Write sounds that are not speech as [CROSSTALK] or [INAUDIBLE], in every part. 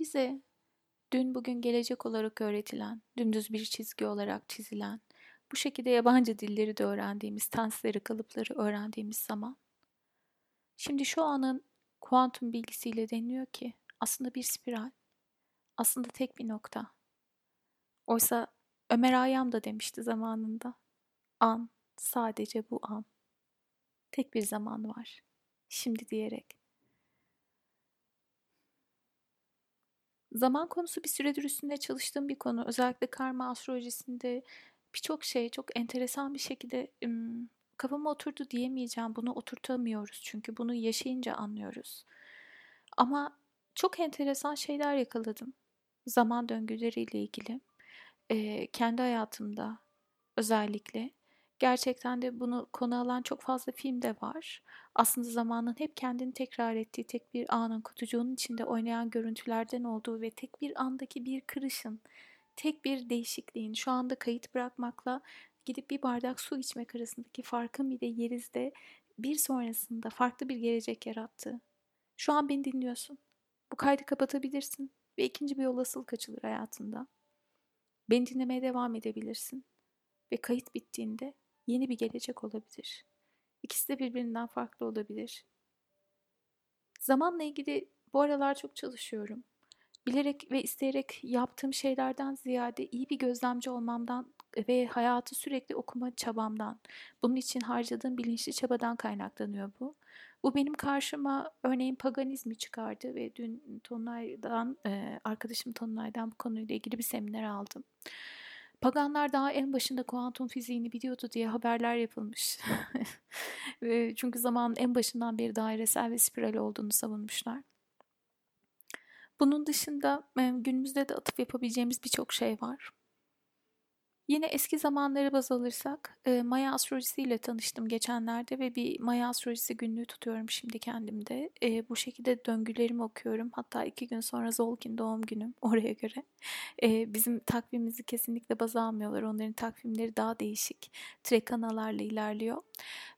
bize dün bugün gelecek olarak öğretilen, dümdüz bir çizgi olarak çizilen, bu şekilde yabancı dilleri de öğrendiğimiz, tensleri, kalıpları öğrendiğimiz zaman, şimdi şu anın kuantum bilgisiyle deniyor ki aslında bir spiral, aslında tek bir nokta. Oysa Ömer Hayyam da demişti zamanında, an, sadece bu an. Tek bir zaman var, şimdi diyerek. Zaman konusu bir süredir üstünde çalıştığım bir konu. Özellikle karma astrolojisinde birçok şey çok enteresan bir şekilde kafama oturdu diyemeyeceğim. Bunu oturtamıyoruz çünkü bunu yaşayınca anlıyoruz. Ama çok enteresan şeyler yakaladım. Zaman döngüleriyle ilgili. Ee, kendi hayatımda özellikle. Gerçekten de bunu konu alan çok fazla film de var. Aslında zamanın hep kendini tekrar ettiği tek bir anın kutucuğunun içinde oynayan görüntülerden olduğu ve tek bir andaki bir kırışın, tek bir değişikliğin şu anda kayıt bırakmakla gidip bir bardak su içmek arasındaki farkın bir de yerizde bir sonrasında farklı bir gelecek yarattı. Şu an beni dinliyorsun. Bu kaydı kapatabilirsin ve ikinci bir olasılık açılır hayatında. Beni dinlemeye devam edebilirsin ve kayıt bittiğinde yeni bir gelecek olabilir. İkisi de birbirinden farklı olabilir. Zamanla ilgili bu aralar çok çalışıyorum. Bilerek ve isteyerek yaptığım şeylerden ziyade iyi bir gözlemci olmamdan ve hayatı sürekli okuma çabamdan, bunun için harcadığım bilinçli çabadan kaynaklanıyor bu. Bu benim karşıma örneğin paganizmi çıkardı ve dün Tonlay'dan, arkadaşım Tonlay'dan bu konuyla ilgili bir seminer aldım. Paganlar daha en başında kuantum fiziğini biliyordu diye haberler yapılmış. [LAUGHS] Çünkü zamanın en başından beri dairesel ve spiral olduğunu savunmuşlar. Bunun dışında günümüzde de atıf yapabileceğimiz birçok şey var. Yine eski zamanları baz alırsak e, Maya astrolojisiyle tanıştım geçenlerde ve bir Maya astrolojisi günlüğü tutuyorum şimdi kendimde. E, bu şekilde döngülerimi okuyorum. Hatta iki gün sonra Zolkin doğum günüm [LAUGHS] oraya göre. E, bizim takvimimizi kesinlikle baz almıyorlar. Onların takvimleri daha değişik. Trekanalarla ilerliyor.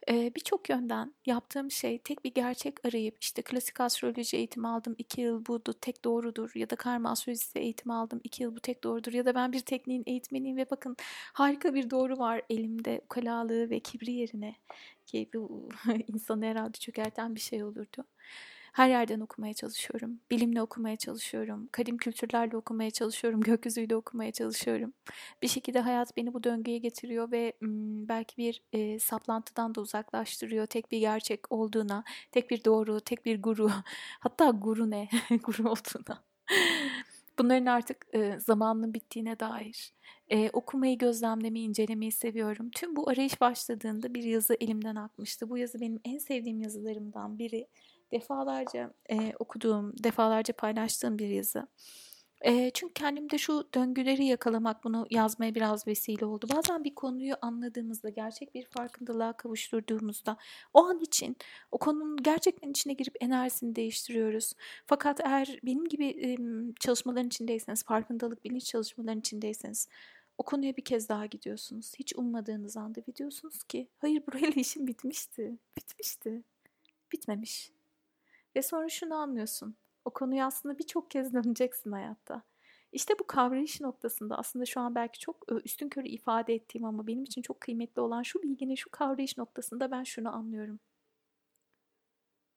E, Birçok yönden yaptığım şey tek bir gerçek arayıp işte klasik astroloji eğitimi aldım iki yıl bu tek doğrudur ya da karma astrolojisi eğitimi aldım iki yıl bu tek doğrudur ya da ben bir tekniğin eğitmeniyim ve bakın harika bir doğru var elimde ukalalığı ve kibri yerine ki bu [LAUGHS] insanı herhalde çökerten bir şey olurdu. Her yerden okumaya çalışıyorum. Bilimle okumaya çalışıyorum. Kadim kültürlerle okumaya çalışıyorum. Gökyüzüyle okumaya çalışıyorum. Bir şekilde hayat beni bu döngüye getiriyor ve belki bir e, saplantıdan da uzaklaştırıyor. Tek bir gerçek olduğuna, tek bir doğru, tek bir guru. [LAUGHS] Hatta guru ne? [LAUGHS] guru olduğuna. Bunların artık e, zamanının bittiğine dair. E, okumayı, gözlemlemeyi, incelemeyi seviyorum. Tüm bu arayış başladığında bir yazı elimden akmıştı. Bu yazı benim en sevdiğim yazılarımdan biri defalarca e, okuduğum, defalarca paylaştığım bir yazı. E, çünkü kendimde şu döngüleri yakalamak, bunu yazmaya biraz vesile oldu. Bazen bir konuyu anladığımızda, gerçek bir farkındalığa kavuşturduğumuzda o an için o konunun gerçekten içine girip enerjisini değiştiriyoruz. Fakat eğer benim gibi e, çalışmaların içindeyseniz, farkındalık, bilinç çalışmaların içindeyseniz o konuya bir kez daha gidiyorsunuz. Hiç ummadığınız anda gidiyorsunuz ki hayır burayla işim bitmişti. Bitmişti. Bitmemiş. Ve sonra şunu anlıyorsun. O konuyu aslında birçok kez [LAUGHS] döneceksin hayatta. İşte bu kavrayış noktasında aslında şu an belki çok üstün körü ifade ettiğim ama benim için çok kıymetli olan şu bilginin şu kavrayış noktasında ben şunu anlıyorum.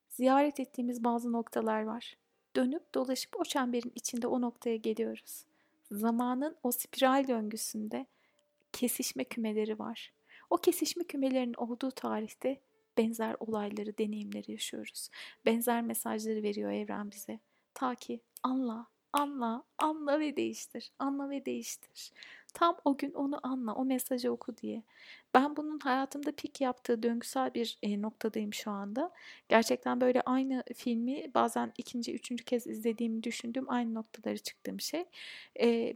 Ziyaret ettiğimiz bazı noktalar var. Dönüp dolaşıp o çemberin içinde o noktaya geliyoruz. Zamanın o spiral döngüsünde kesişme kümeleri var. O kesişme kümelerinin olduğu tarihte benzer olayları, deneyimleri yaşıyoruz. Benzer mesajları veriyor evren bize. Ta ki anla, anla, anla ve değiştir. Anla ve değiştir. Tam o gün onu anla, o mesajı oku diye. Ben bunun hayatımda pik yaptığı döngüsel bir e, noktadayım şu anda. Gerçekten böyle aynı filmi bazen ikinci, üçüncü kez izlediğimi düşündüğüm aynı noktaları çıktığım şey. E,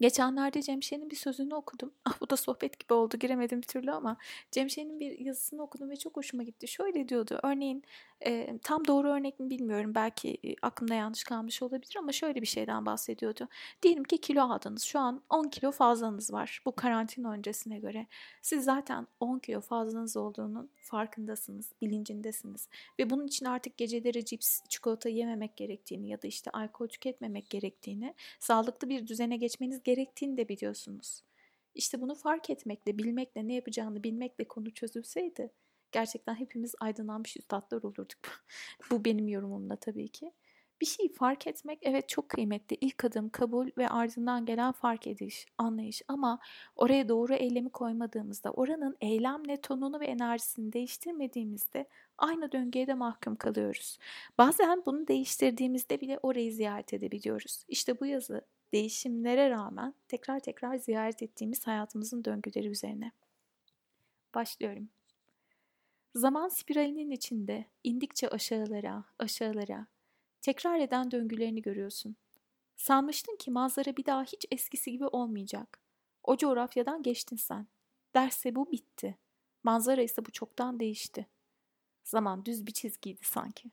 Geçenlerde Cemşen'in bir sözünü okudum. [LAUGHS] Ah bu da sohbet gibi oldu giremedim bir türlü ama Cemşen'in bir yazısını okudum ve çok hoşuma gitti. Şöyle diyordu örneğin E, tam doğru örnek mi bilmiyorum. Belki aklımda yanlış kalmış olabilir ama şöyle bir şeyden bahsediyordu. Diyelim ki kilo aldınız. Şu an 10 kilo fazlanız var bu karantina öncesine göre. Siz zaten 10 kilo fazlanız olduğunun farkındasınız, bilincindesiniz. Ve bunun için artık geceleri cips, çikolata yememek gerektiğini ya da işte alkol tüketmemek gerektiğini, sağlıklı bir düzene geçmeniz gerektiğini de biliyorsunuz. İşte bunu fark etmekle, bilmekle, ne yapacağını bilmekle konu çözülseydi gerçekten hepimiz aydınlanmış üstadlar olurduk. [LAUGHS] Bu benim yorumumda tabii ki. Bir şeyi fark etmek evet çok kıymetli. İlk adım kabul ve ardından gelen fark ediş, anlayış. Ama oraya doğru eylemi koymadığımızda, oranın eylemle tonunu ve enerjisini değiştirmediğimizde aynı döngüye de mahkum kalıyoruz. Bazen bunu değiştirdiğimizde bile orayı ziyaret edebiliyoruz. İşte bu yazı değişimlere rağmen tekrar tekrar ziyaret ettiğimiz hayatımızın döngüleri üzerine. Başlıyorum. Zaman spiralinin içinde indikçe aşağılara, aşağılara tekrar eden döngülerini görüyorsun. Sanmıştın ki manzara bir daha hiç eskisi gibi olmayacak. O coğrafyadan geçtin sen. Derse bu bitti. Manzara ise bu çoktan değişti. Zaman düz bir çizgiydi sanki.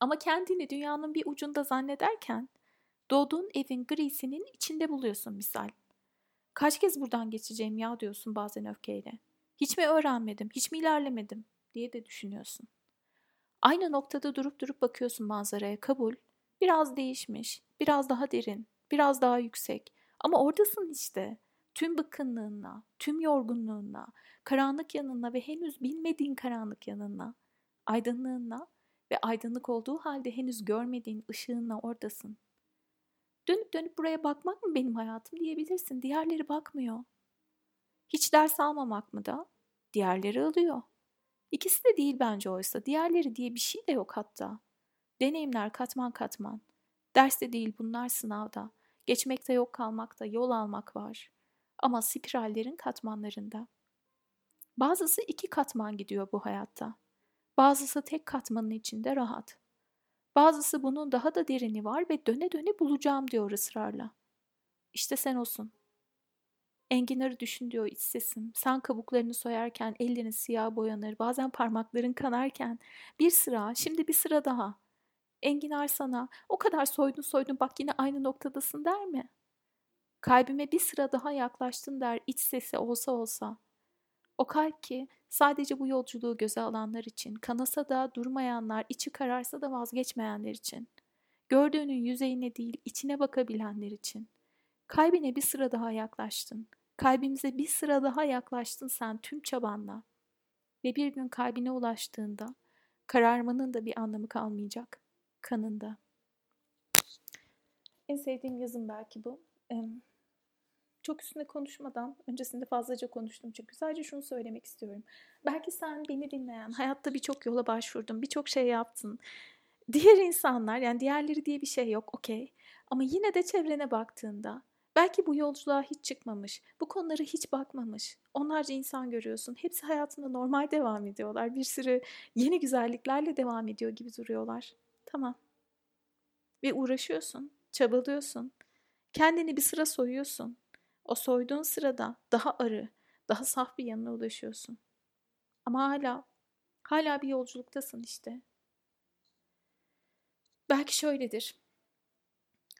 Ama kendini dünyanın bir ucunda zannederken doğduğun evin grisinin içinde buluyorsun misal. Kaç kez buradan geçeceğim ya diyorsun bazen öfkeyle. Hiç mi öğrenmedim, hiç mi ilerlemedim diye de düşünüyorsun. Aynı noktada durup durup bakıyorsun manzaraya kabul. Biraz değişmiş, biraz daha derin, biraz daha yüksek. Ama oradasın işte. Tüm bıkkınlığınla, tüm yorgunluğunla, karanlık yanınla ve henüz bilmediğin karanlık yanınla, aydınlığınla ve aydınlık olduğu halde henüz görmediğin ışığınla oradasın. Dönüp dönüp buraya bakmak mı benim hayatım diyebilirsin. Diğerleri bakmıyor. Hiç ders almamak mı da? Diğerleri alıyor. İkisi de değil bence oysa. Diğerleri diye bir şey de yok hatta. Deneyimler katman katman. Ders de değil bunlar sınavda. Geçmekte yok kalmakta yol almak var. Ama spirallerin katmanlarında. Bazısı iki katman gidiyor bu hayatta. Bazısı tek katmanın içinde rahat. Bazısı bunun daha da derini var ve döne döne bulacağım diyor ısrarla. İşte sen olsun. Enginarı düşün diyor iç sesim. Sen kabuklarını soyarken ellerin siyah boyanır. Bazen parmakların kanarken bir sıra, şimdi bir sıra daha. Enginar sana o kadar soydun soydun bak yine aynı noktadasın der mi? Kalbime bir sıra daha yaklaştın der iç sesi olsa olsa. O kalp ki sadece bu yolculuğu göze alanlar için, kanasa da durmayanlar, içi kararsa da vazgeçmeyenler için. Gördüğünün yüzeyine değil içine bakabilenler için. Kalbine bir sıra daha yaklaştın. Kalbimize bir sıra daha yaklaştın sen tüm çabanla. Ve bir gün kalbine ulaştığında kararmanın da bir anlamı kalmayacak. Kanında. En sevdiğim yazım belki bu. Çok üstünde konuşmadan, öncesinde fazlaca konuştum çünkü sadece şunu söylemek istiyorum. Belki sen beni dinleyen, hayatta birçok yola başvurdun, birçok şey yaptın. Diğer insanlar, yani diğerleri diye bir şey yok, okey. Ama yine de çevrene baktığında Belki bu yolculuğa hiç çıkmamış, bu konulara hiç bakmamış. Onlarca insan görüyorsun. Hepsi hayatında normal devam ediyorlar. Bir sürü yeni güzelliklerle devam ediyor gibi duruyorlar. Tamam. Ve uğraşıyorsun, çabalıyorsun. Kendini bir sıra soyuyorsun. O soyduğun sırada daha arı, daha saf bir yanına ulaşıyorsun. Ama hala, hala bir yolculuktasın işte. Belki şöyledir.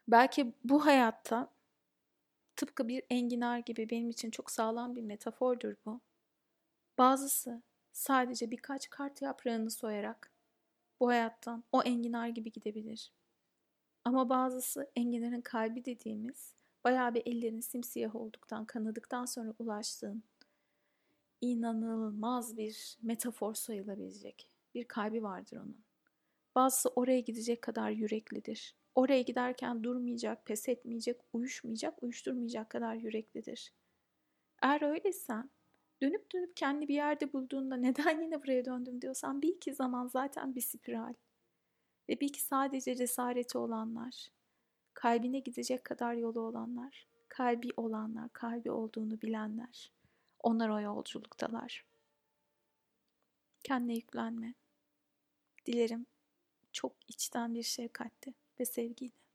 Belki bu hayatta Tıpkı bir enginar gibi benim için çok sağlam bir metafordur bu. Bazısı sadece birkaç kart yaprağını soyarak bu hayattan o enginar gibi gidebilir. Ama bazısı enginarın kalbi dediğimiz bayağı bir ellerin simsiyah olduktan, kanadıktan sonra ulaştığın inanılmaz bir metafor sayılabilecek bir kalbi vardır onun. Bazısı oraya gidecek kadar yüreklidir. Oraya giderken durmayacak, pes etmeyecek, uyuşmayacak, uyuşturmayacak kadar yüreklidir. Eğer öyleysen dönüp dönüp kendi bir yerde bulduğunda [LAUGHS] neden yine buraya döndüm diyorsan bir iki zaman zaten bir spiral. Ve bir iki sadece cesareti olanlar, kalbine gidecek kadar yolu olanlar, kalbi olanlar, kalbi olduğunu bilenler. Onlar o yolculuktalar. Kendine yüklenme. Dilerim çok içten bir şefkatle ve sevgiyle.